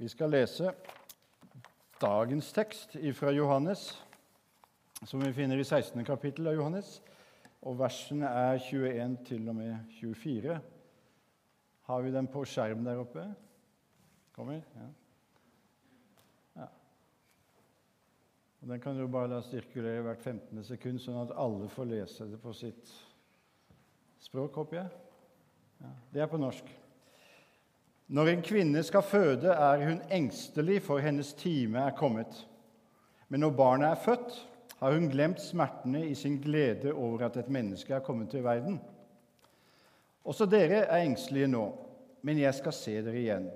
Vi skal lese dagens tekst fra Johannes, som vi finner i 16. kapittel av Johannes. Og versene er 21 til og med 24. Har vi den på skjerm der oppe? Kommer? Ja. ja. Og Den kan du bare la sirkulere hvert 15. sekund, sånn at alle får lese det på sitt språk, håper jeg. Ja. Det er på norsk. Når en kvinne skal føde, er hun engstelig, for hennes time er kommet. Men når barnet er født, har hun glemt smertene i sin glede over at et menneske er kommet til verden. Også dere er engstelige nå, men jeg skal se dere igjen.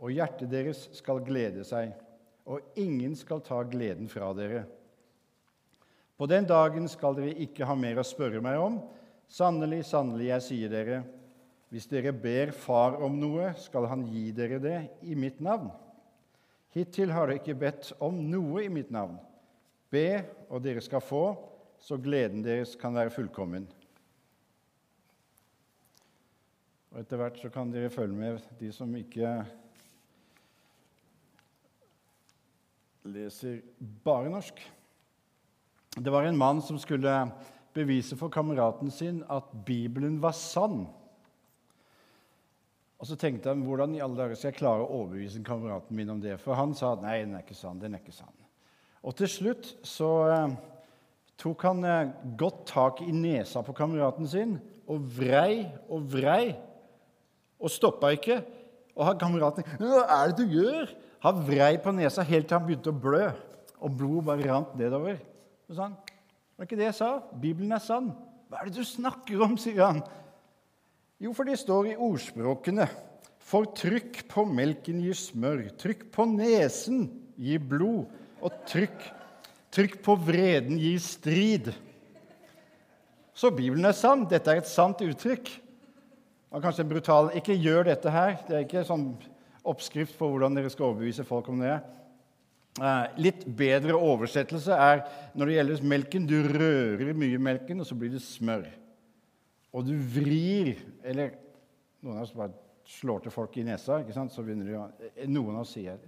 Og hjertet deres skal glede seg, og ingen skal ta gleden fra dere. På den dagen skal dere ikke ha mer å spørre meg om. Sannelig, sannelig, jeg sier dere, hvis dere ber Far om noe, skal Han gi dere det i mitt navn. Hittil har dere ikke bedt om noe i mitt navn. Be, og dere skal få, så gleden deres kan være fullkommen. Og Etter hvert så kan dere følge med, de som ikke leser bare norsk. Det var en mann som skulle bevise for kameraten sin at Bibelen var sann. Og så tenkte han hvordan i alle dager skal jeg klare å overbevise kameraten min om det? For han sa nei, den er ikke sann. den er ikke sann. Og til slutt så eh, tok han eh, godt tak i nesa på kameraten sin og vrei og vrei. Og stoppa ikke. Og han kameraten Hva er det du gjør? Han vrei på nesa helt til han begynte å blø. Og blodet bare rant nedover. Så sa han, var ikke det jeg sa. Bibelen er sann. Hva er det du snakker om? sier han. Jo, for det står i ordspråkene For trykk på melken gir smør, trykk på nesen gir blod, og trykk, trykk på vreden gir strid. Så Bibelen er sann. Dette er et sant uttrykk. Og kanskje brutal Ikke gjør dette her. Det er ikke sånn oppskrift på hvordan dere skal overbevise folk om det. Eh, litt bedre oversettelse er når det gjelder melken Du rører mye melken, og så blir det smør og du vrir Eller noen av oss bare slår til folk i nesa, ikke sant? så begynner de å Noen av oss sier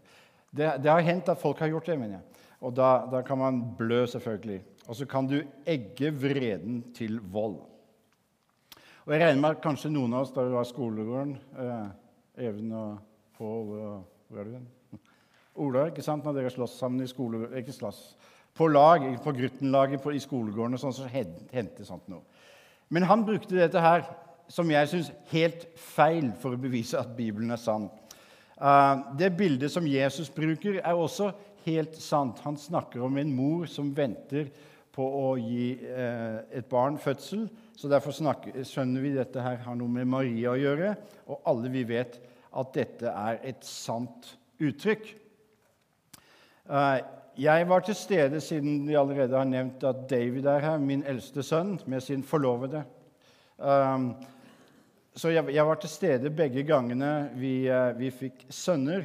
det, det har hendt at folk har gjort det, mener jeg. Og da, da kan man blø, selvfølgelig. Og så kan du egge vreden til vold. Og jeg regner med at kanskje noen av oss da vi var i skolegården eh, Even og Pål og hvor er du? Ola, ikke sant? når dere slåss sammen i skole... Ikke slåss. På lag, på Gruttenlaget i skolegården og sånn, så hendte sånt noe. Men han brukte dette her, som jeg syns, helt feil for å bevise at Bibelen er sann. Uh, det bildet som Jesus bruker, er også helt sant. Han snakker om en mor som venter på å gi uh, et barn fødsel. Så Derfor snakker, skjønner vi dette her har noe med Maria å gjøre. Og alle vi vet at dette er et sant uttrykk. Jeg var til stede, siden vi allerede har nevnt at David er her, min eldste sønn, med sin forlovede. Um, så jeg, jeg, var til stede begge gangene vi, uh, vi, fikk sønner.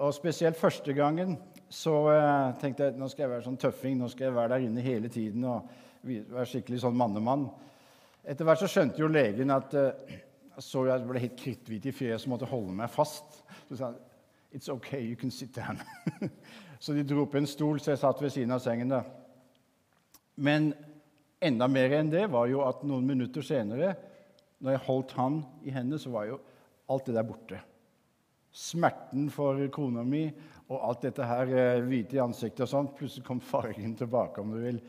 Og spesielt første gangen så uh, tenkte jeg nå skal jeg være sånn tøffing. Nå skal jeg være der inne hele tiden og være skikkelig sånn mannemann. Etter hvert så skjønte jo legen at uh, så jeg ble helt kritthvit i fjeset og måtte holde meg fast. Så sa han, It's okay, you can sit down. Så de dro opp en stol, så jeg satt ved siden av sengen. da. Men enda mer enn det var jo at noen minutter senere, når jeg holdt han i hendene, så var jo alt det der borte. Smerten for kona mi og alt dette her eh, hvite i ansiktet og sånn, plutselig kom fargen tilbake, om du vil.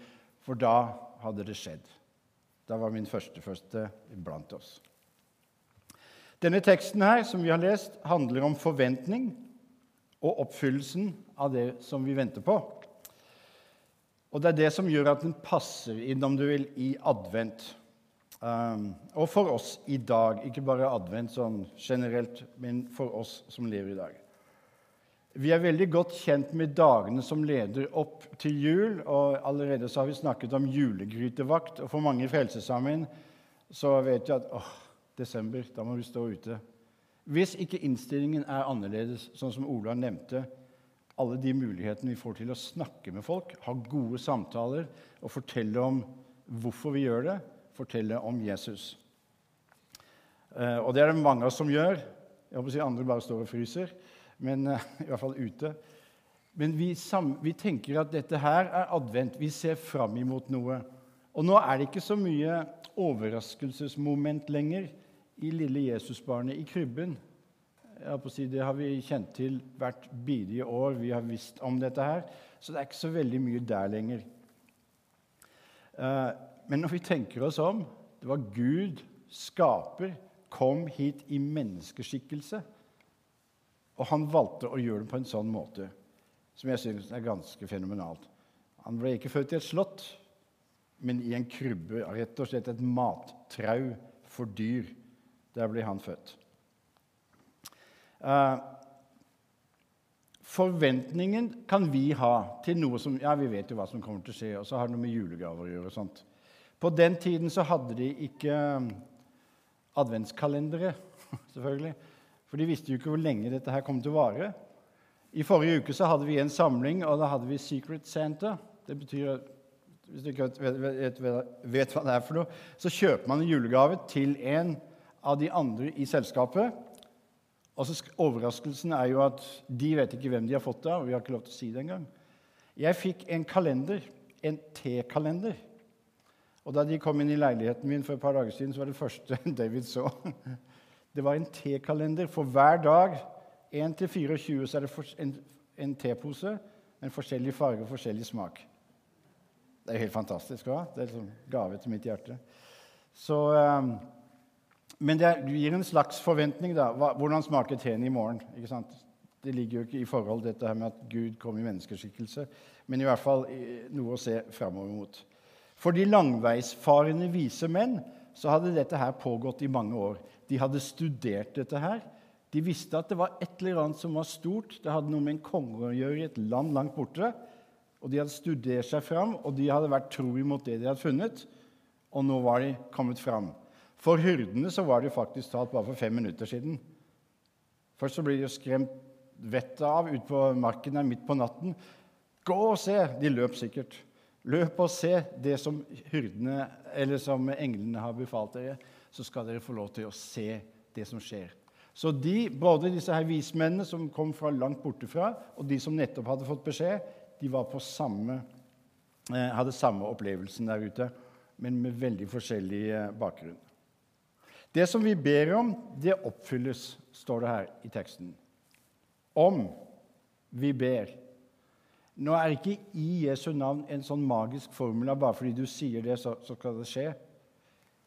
For da hadde det skjedd. Da var min førstefødte blant oss. Denne teksten her, som vi har lest, handler om forventning og oppfyllelsen av det som vi venter på. Og det er det som gjør at den passer inn, om du vil, i advent. Um, og for oss i dag. Ikke bare advent sånn generelt, men for oss som lever i dag. Vi er veldig godt kjent med dagene som leder opp til jul. og Allerede så har vi snakket om julegrytevakt. Og for mange i Frelsesarmeen så vet vi at åh, desember, da må vi stå ute. Hvis ikke innstillingen er annerledes, sånn som Ola nevnte, alle de mulighetene vi får til å snakke med folk, ha gode samtaler og fortelle om hvorfor vi gjør det, fortelle om Jesus. Eh, og det er det mange av oss som gjør. Jeg håper å si Andre bare står og fryser. men uh, i hvert fall ute. Men vi, vi, tenker at dette her er advent. Vi ser fram imot noe. Og nå er det ikke så mye overraskelsesmoment lenger i lille Jesusbarnet i krybben. Si, det har vi kjent til hvert bidige år. Vi har visst om dette her. Så det er ikke så veldig mye der lenger. Uh, men når vi tenker oss om Det var Gud, skaper, kom hit i menneskeskikkelse. Og han valgte å gjøre det på en sånn måte som jeg synes er ganske fenomenalt. Han ble ikke født i et slott, men i en krybbe. Rett og slett et mattrau for dyr. Der blir han født. Uh, forventningen kan vi ha til noe som Ja, vi vet jo hva som kommer til å skje, og så har det noe med julegaver å gjøre. og sånt. På den tiden så hadde de ikke adventskalendere, selvfølgelig. For de visste jo ikke hvor lenge dette her kom til å vare. I forrige uke så hadde vi en samling, og da hadde vi Secret Santa. Det betyr Hvis du ikke vet, vet, vet, hva det er for noe, så kjøper man en julegave til en av de andre i selskapet. Og så Overraskelsen er jo at de vet ikke hvem de har fått det av. vi har ikke lov til å si det engang. Jeg fikk en kalender, en T-kalender. Og Da de kom inn i leiligheten min for et par dager siden, så var det første David så. Det var en T-kalender for hver dag 1 til 24 så er det en, tepose med forskjellig farge og forskjellig smak. Det er helt fantastisk. Også. Det er liksom gave til mitt hjerte. Så, um, men det gir en slags forventning. da. Hvordan smaker teen i morgen? Ikke sant? Det ligger jo ikke i forhold til dette her med at Gud kom i menneskeskikkelse, men i hvert fall noe å se framover mot. For de langveisfarende vise menn så hadde dette her pågått i mange år. De hadde studert dette her. De visste at det var et eller annet som var stort. Det hadde noe med en konge å gjøre i et land langt borte. Og De hadde studert seg fram, og de hadde vært tro imot det de hadde funnet. Og nå var de kommet fram. For hyrdene så var det faktisk talt bare for fem minutter siden. Først så blir de jo skremt vettet av ute på marken der midt på natten. Gå og se! De løp sikkert. Løp og se det som hyrdene, eller som englene har befalt dere. Så skal dere få lov til å se det som skjer. Så de, både disse her vismennene som kom fra langt bortefra, og de som nettopp hadde fått beskjed, de samme, eh, hadde samme opplevelsen der ute, men med veldig forskjellig eh, bakgrunn. Det som vi ber om, det oppfylles, står det her i teksten. Om vi ber. Nå er ikke i Jesu navn en sånn magisk formel bare fordi du sier det, så, skal det skje.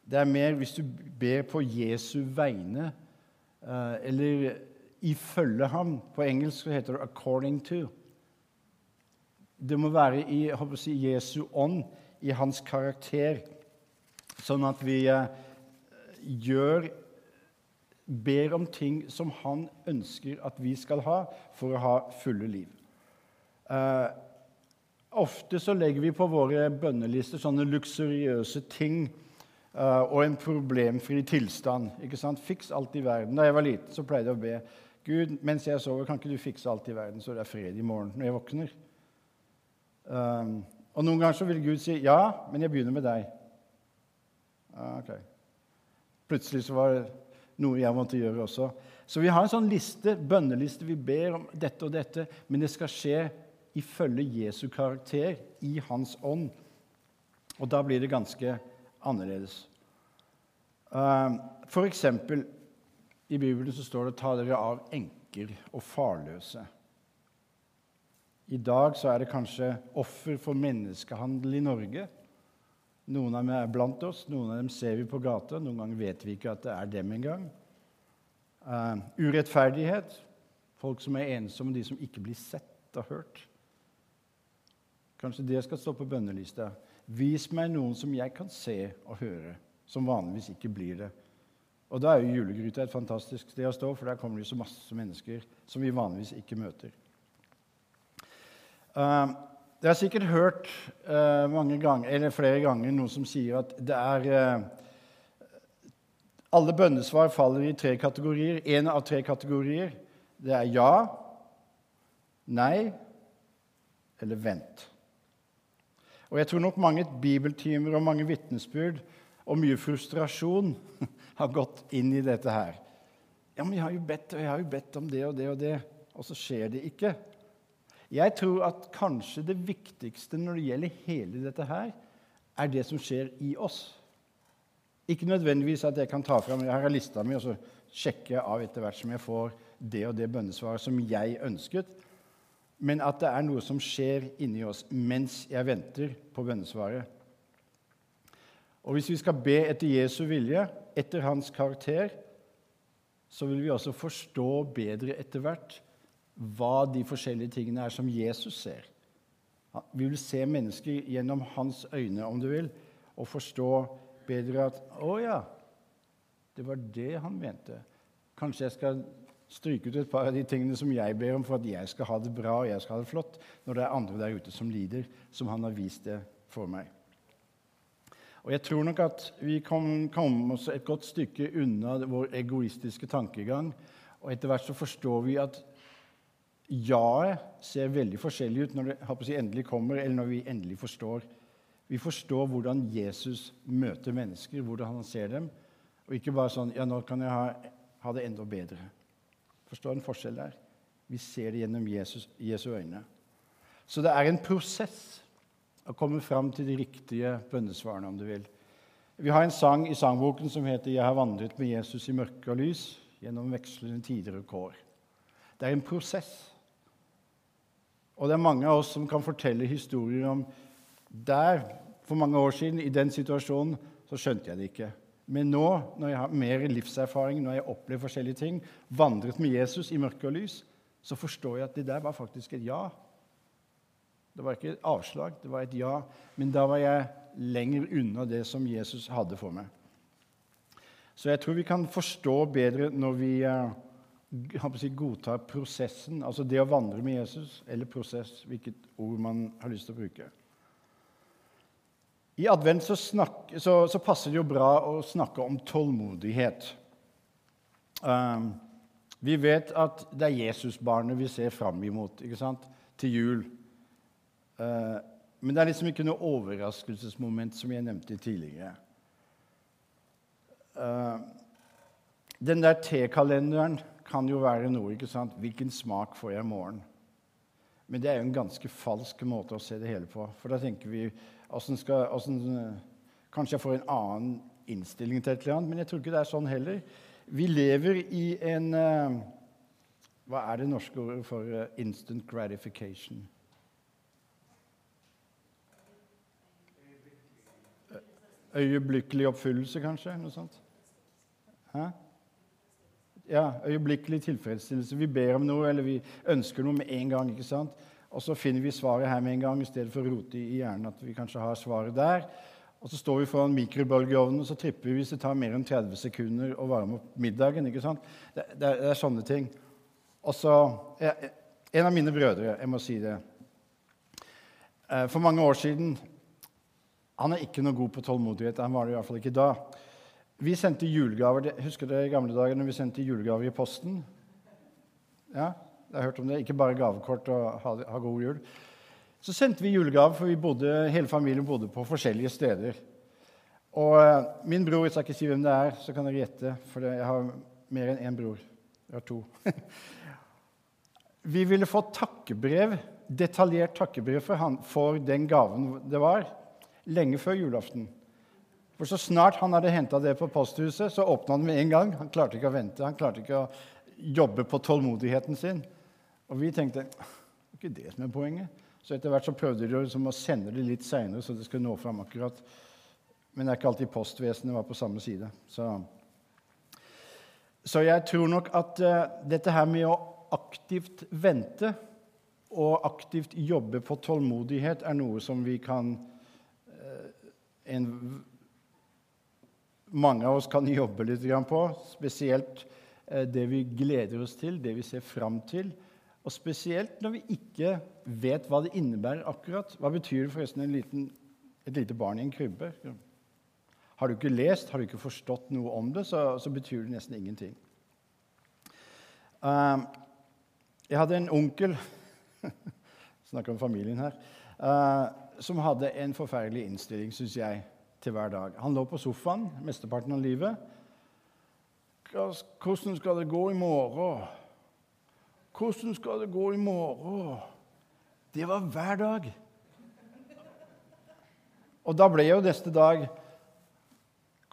Det er mer hvis du ber på Jesu vegne Eh, eller ifølge ham. På engelsk heter det 'according to'. Det må være i si, Jesu ånd, i hans karakter, sånn at vi uh, gjør Ber om ting som han ønsker at vi skal ha for å ha fulle liv. Eh, ofte så legger vi på våre bønnelister sånne luksuriøse ting eh, og en problemfri tilstand. ikke sant? Fiks alt i verden. Da jeg var liten, så pleide jeg å be Gud, mens jeg sover, kan ikke du fikse alt i verden, så det er fred i morgen når jeg våkner? Eh, og noen ganger så vil Gud si ja, men jeg begynner med deg. Uh, ok. Plutselig så var det noe jeg måtte gjøre også. Så vi har en sånn liste, bønneliste. Vi ber om dette og dette, men det skal skje ifølge Jesu karakter, i Hans ånd. Og da blir det ganske annerledes. Uh, for eksempel i Bibelen så står det 'ta dere av enker og farløse'. I dag så er det kanskje offer for menneskehandel i Norge. Noen av dem er blant oss, noen av dem ser vi på gata. Noen ganger vet vi ikke at det er dem engang. Uh, urettferdighet. Folk som er ensomme, de som ikke blir sett og hørt. Kanskje det skal stå på bønnelista. Vis meg noen som jeg kan se og høre, som vanligvis ikke blir det. Og da er jo julegryta et fantastisk sted å stå, for der kommer det så masse mennesker som vi vanligvis ikke møter. Uh, jeg har sikkert hørt uh, mange ganger, flere ganger noen som sier at det er uh, Alle bønnesvar faller i tre kategorier. Én av tre kategorier. Det er ja, nei eller vent. Og jeg tror nok mange bibeltimer og mange vitnesbyrd og mye frustrasjon har gått inn i dette her. Ja, men jeg har jo bedt, og jeg har jo bedt om det og det og det. og så skjer det ikke. Jeg tror at kanskje det viktigste når det gjelder hele dette her, er det som skjer i oss. Ikke nødvendigvis at jeg kan ta fram jeg har lista mi og så sjekke av etter hvert som jeg får det og det bønnesvaret som jeg ønsket, men at det er noe som skjer inni oss mens jeg venter på bønnesvaret. Og hvis vi skal be etter Jesu vilje, etter hans karakter, så vil vi også forstå bedre etter hvert hva de forskjellige tingene er som Jesus ser. Vi vil se mennesker gjennom hans øyne, om du vil, og forstå bedre at 'Å ja, det var det han mente'. Kanskje jeg skal stryke ut et par av de tingene som jeg ber om for at jeg skal ha det bra og jeg skal ha det flott, når det er andre der ute som lider, som han har vist det for meg. Og Jeg tror nok at vi kan komme oss et godt stykke unna vår egoistiske tankegang. Og etter hvert så forstår vi at ja-et ser veldig forskjellig ut når det si, endelig kommer, eller når vi endelig forstår. Vi forstår hvordan Jesus møter mennesker, hvordan han ser dem. Og ikke bare sånn Ja, nå kan jeg ha, ha det enda bedre. Forstår en forskjell der? Vi ser det gjennom Jesus, Jesu øyne. Så det er en prosess å komme fram til de riktige bønnesvarene, om du vil. Vi har en sang i sangboken som heter 'Jeg har vandret med Jesus i mørke og lys' gjennom vekslende tider og kår. Det er en prosess. Og det er mange av oss som kan fortelle historier om der, for mange år siden, i den situasjonen, så skjønte jeg det ikke. Men nå, når jeg har mer livserfaring, når jeg opplever forskjellige ting, vandret med Jesus i mørke og lys, så forstår jeg at det der var faktisk et ja. Det var ikke et avslag, det var et ja. Men da var jeg lenger unna det som Jesus hadde for meg. Så jeg tror vi kan forstå bedre når vi uh, si, godtar prosessen, altså det å vandre med Jesus, eller prosess, hvilket ord man har lyst til å bruke. I advent så, snak, så, så passer det jo bra å snakke om tålmodighet. Um, vi vet at det er Jesusbarnet vi ser fram imot ikke sant? til jul. Uh, men det er liksom ikke noe overraskelsesmoment, som jeg nevnte tidligere. Uh, den der T-kalenderen kan jo være noe. ikke sant? Hvilken smak får jeg i morgen? Men det er jo en ganske falsk måte å se det hele på. For da tenker vi hvordan skal, hvordan, Kanskje jeg får en annen innstilling til et eller annet, men jeg tror ikke det er sånn heller. Vi lever i en uh, Hva er det norske ordet for uh, instant gratification? Øyeblikkelig oppfyllelse, kanskje? Noe sånt? Hæ? Ja, øyeblikkelig tilfredsstillelse. Vi ber om noe, eller vi ønsker noe med en gang. ikke sant? Og så finner vi svaret her med en gang, i stedet for å rote i hjernen at vi kanskje har svaret der. Og så står vi foran mikrobølgeovnen og så tripper vi hvis det tar mer enn 30 sekunder å varme opp middagen. ikke sant? Det, det, det er sånne ting. Og så En av mine brødre, jeg må si det eh, For mange år siden Han er ikke noe god på tålmodighet. Han var det i hvert fall ikke da. Vi sendte julegaver Husker dere i gamle dager når vi sendte julegaver i posten? Ja, jeg har hørt om det. Ikke bare gavekort og ha, ha god jul. Så sendte vi julegave, for vi bodde, hele familien bodde på forskjellige steder. Og uh, min bror Jeg skal ikke si hvem det er, så kan dere gjette, for jeg har mer enn én bror. Jeg har to. vi ville få takkebrev, detaljert takkebrev for, han, for den gaven det var, lenge før julaften. For så snart han hadde henta det på posthuset, så åpna han med en gang. Han klarte ikke å vente. Han klarte ikke å jobbe på tålmodigheten sin. Og vi tenkte det er ikke det som er poenget. Så etter hvert så prøvde de liksom å sende det litt seinere, så det skulle nå fram akkurat. Men det er ikke alltid postvesenet var på samme side. Så, så jeg tror nok at uh, dette her med å aktivt vente og aktivt jobbe på tålmodighet er noe som vi kan uh, en mange av oss kan jobbe litt på. Spesielt eh, det vi gleder oss til, det vi ser fram til. Og spesielt når vi ikke vet hva det innebærer akkurat. Hva betyr det forresten liten, et lite barn i en krybbe? Har du ikke lest, har du ikke forstått noe om det, så, så betyr det nesten ingenting. Uh, jeg hadde en onkel Snakker om familien her. Uh, som hadde en forferdelig innstilling, syns jeg til hver dag. Han lå på sofaen mesteparten av livet. 'Hvordan skal det gå i morgen?' 'Hvordan skal det gå i morgen?' Det var hver dag. Og da ble jo neste dag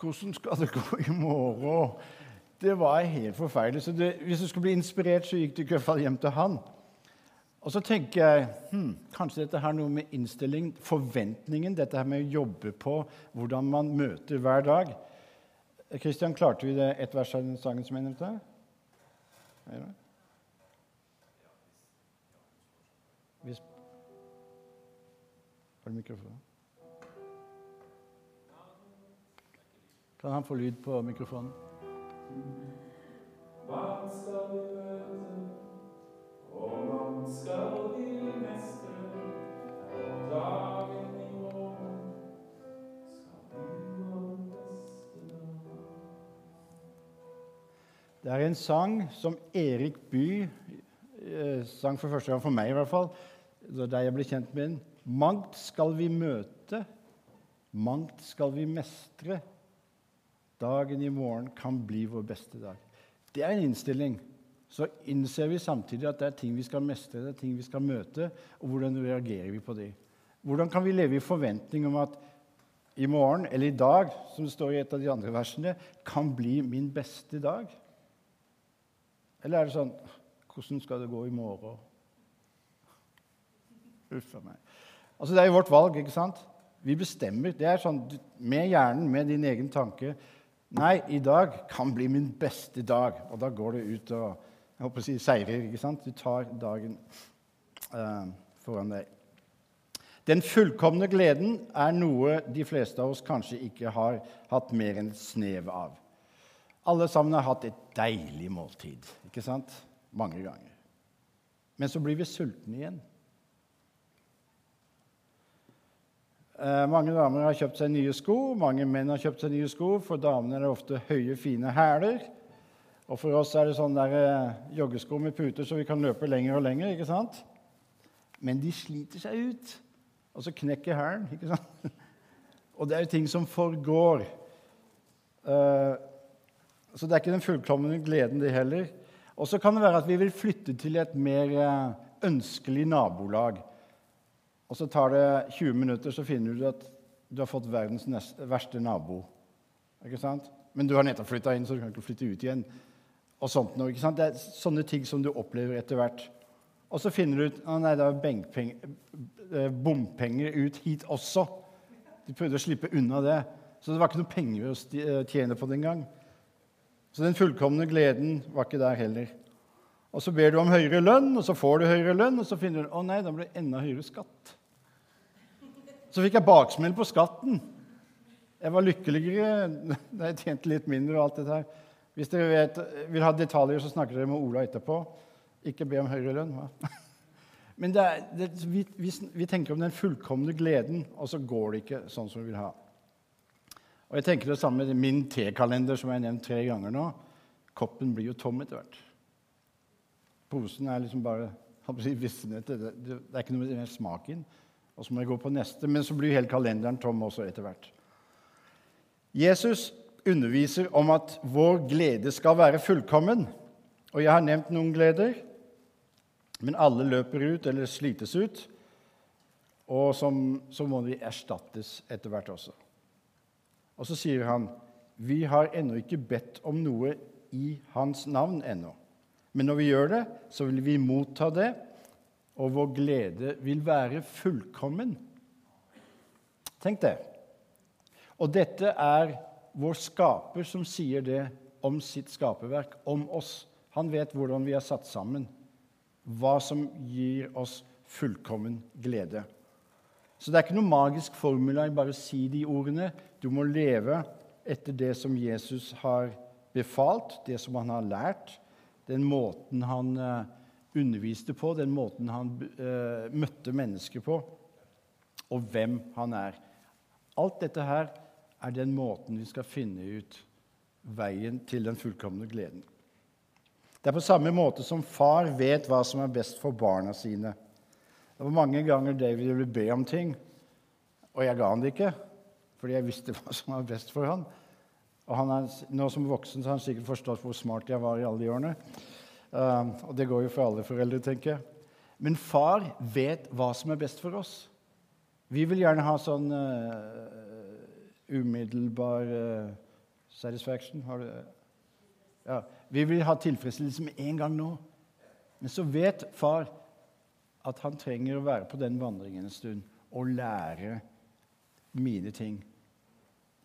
'Hvordan skal det gå i morgen?' Det var helt forferdelig. Så det, hvis du skulle bli inspirert, så gikk du i hvert fall hjem til han. Og så tenker jeg hmm, kanskje dette her noe med innstilling, forventningen, dette her med å jobbe på hvordan man møter hver dag. Kristian, klarte vi det ett vers av den sangen som jeg nevnte? Hvis... Har du mikrofonen? Kan han få lyd på mikrofonen? Hva skal vi møte, Det er en sang som Erik Bye eh, sang for første gang for meg, i hvert fall, da jeg ble kjent med den. Mangt skal vi møte, mangt skal vi mestre. Dagen i morgen kan bli vår beste dag. Det er en innstilling. Så innser vi samtidig at det er ting vi skal mestre, det er ting vi skal møte, og hvordan reagerer vi på det? Hvordan kan vi leve i forventning om at i morgen, eller i dag, som det står i et av de andre versene, kan bli min beste dag? Eller er det sånn Hvordan skal det gå i morgen? Uff a meg. Altså, det er jo vårt valg, ikke sant? Vi bestemmer. Det er sånn med hjernen, med din egen tanke. Nei, i dag kan bli min beste dag. Og da går det ut og jeg håper å si seirer. ikke sant? Du tar dagen eh, foran deg. Den fullkomne gleden er noe de fleste av oss kanskje ikke har hatt mer enn et snev av. Alle sammen har hatt et deilig måltid, ikke sant? Mange ganger. Men så blir vi sultne igjen. Eh, mange damer har kjøpt seg nye sko, mange menn har kjøpt seg nye sko. For damene er det ofte høye, fine hæler. Og for oss er det sånn der, eh, joggesko med puter så vi kan løpe lenger og lenger. ikke sant? Men de sliter seg ut, og så knekker hælen. ikke sant? Og det er jo ting som forgår. Eh, så det er ikke den fullkomne gleden, det heller. Og så kan det være at vi vil flytte til et mer eh, ønskelig nabolag. Og så tar det 20 minutter, så finner du at du har fått verdens neste, verste nabo. Ikke sant? Men du har nettopp flytta inn, så du kan ikke flytte ut igjen. Og sånt noe, ikke sant? Det er sånne ting som du opplever etter hvert. Og så finner du ut at nei, det er bompenger ut hit også. De prøvde å slippe unna det. Så det var ikke noe penger å tjene på det engang. Så den fullkomne gleden var ikke der heller. Og Så ber du om høyere lønn, og så får du høyere lønn, og så finner du å nei, da blir det enda høyere skatt. Så fikk jeg baksmell på skatten. Jeg var lykkeligere da jeg tjente litt mindre. og alt dette her. Hvis dere vet, vil ha detaljer, så snakker dere med Ola etterpå. Ikke be om høyere lønn. Va? Men det er, det, vi, vi, vi, tenker om den fullkomne gleden, og så går det ikke sånn som vi vil ha. Og jeg tenker det samme med min tekalender, som jeg har nevnt tre ganger nå. Koppen blir jo tom etter hvert. Posen er liksom bare. Det, er ikke noe mer smak inn. Og så må jeg gå på neste. Men så blir hele kalenderen tom også etter hvert. Jesus underviser om at vår glede skal være fullkommen. Og jeg har nevnt noen gleder, men alle løper ut eller slites ut. Og så må de erstattes etter hvert også. Og så sier han, 'Vi har ennå ikke bedt om noe i Hans navn ennå.' Men når vi gjør det, så vil vi motta det, og vår glede vil være fullkommen. Tenk det. Og dette er vår skaper som sier det om sitt skaperverk, om oss. Han vet hvordan vi er satt sammen, hva som gir oss fullkommen glede. Så det er ikke noe magisk formula i bare å si de ordene. Du må leve etter det som Jesus har befalt, det som han har lært, den måten han uh, underviste på, den måten han uh, møtte mennesker på, og hvem han er. Alt dette her er den måten vi skal finne ut veien til den fullkomne gleden. Det er på samme måte som far vet hva som er best for barna sine. Det var mange ganger David ville be om ting, og jeg ga han det ikke, fordi jeg visste hva som var best for han. Og han er, nå som voksen så har han sikkert forstått hvor smart jeg var i alle de årene. Um, og det går jo for alle foreldre, tenker jeg. Men far vet hva som er best for oss. Vi vil gjerne ha sånn uh, umiddelbar uh, satisfaction. Har du ja. Vi vil ha tilfredsstillelse med en gang nå. Men så vet far at han trenger å være på den vandringen en stund og lære mine ting.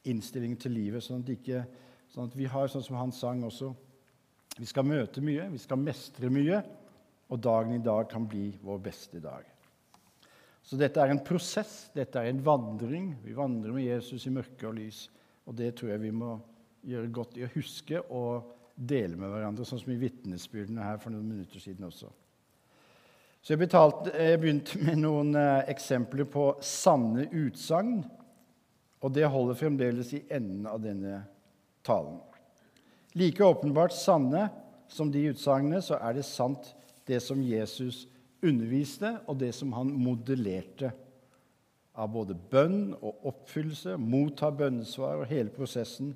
Innstillingen til livet, sånn at, ikke, sånn at vi har sånn som han sang også vi skal møte mye, vi skal mestre mye, og dagen i dag kan bli vår beste dag. Så dette er en prosess, dette er en vandring. Vi vandrer med Jesus i mørke og lys. Og det tror jeg vi må gjøre godt i å huske og dele med hverandre, sånn som i vitnesbyrdene her for noen minutter siden også. Så jeg, jeg begynte med noen eh, eksempler på sanne utsagn, og det holder fremdeles i enden av denne talen. Like åpenbart sanne som de utsagnene, så er det sant det som Jesus underviste, og det som han modellerte av både bønn og oppfyllelse, motta bønnesvar og hele prosessen,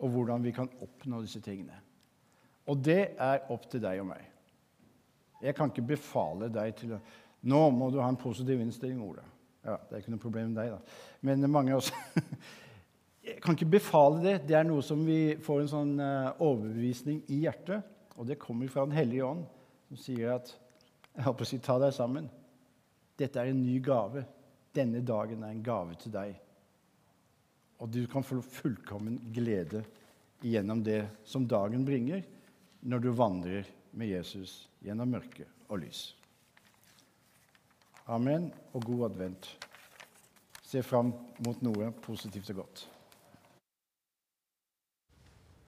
og hvordan vi kan oppnå disse tingene. Og det er opp til deg og meg. Jeg kan ikke befale deg til å Nå må du ha en positiv innstilling, Ole. Ja, Det er ikke noe problem med deg, da. Men mange også Jeg kan ikke befale det. Det er noe som vi får en sånn uh, overbevisning i hjertet. Og det kommer fra Den hellige ånd, som sier at Jeg håper å si ta deg sammen. Dette er en ny gave. Denne dagen er en gave til deg. Og du kan få fullkommen glede gjennom det som dagen bringer, når du vandrer med Jesus gjennom mørke og lys. Amen og god advent. Se fram mot noe positivt og godt.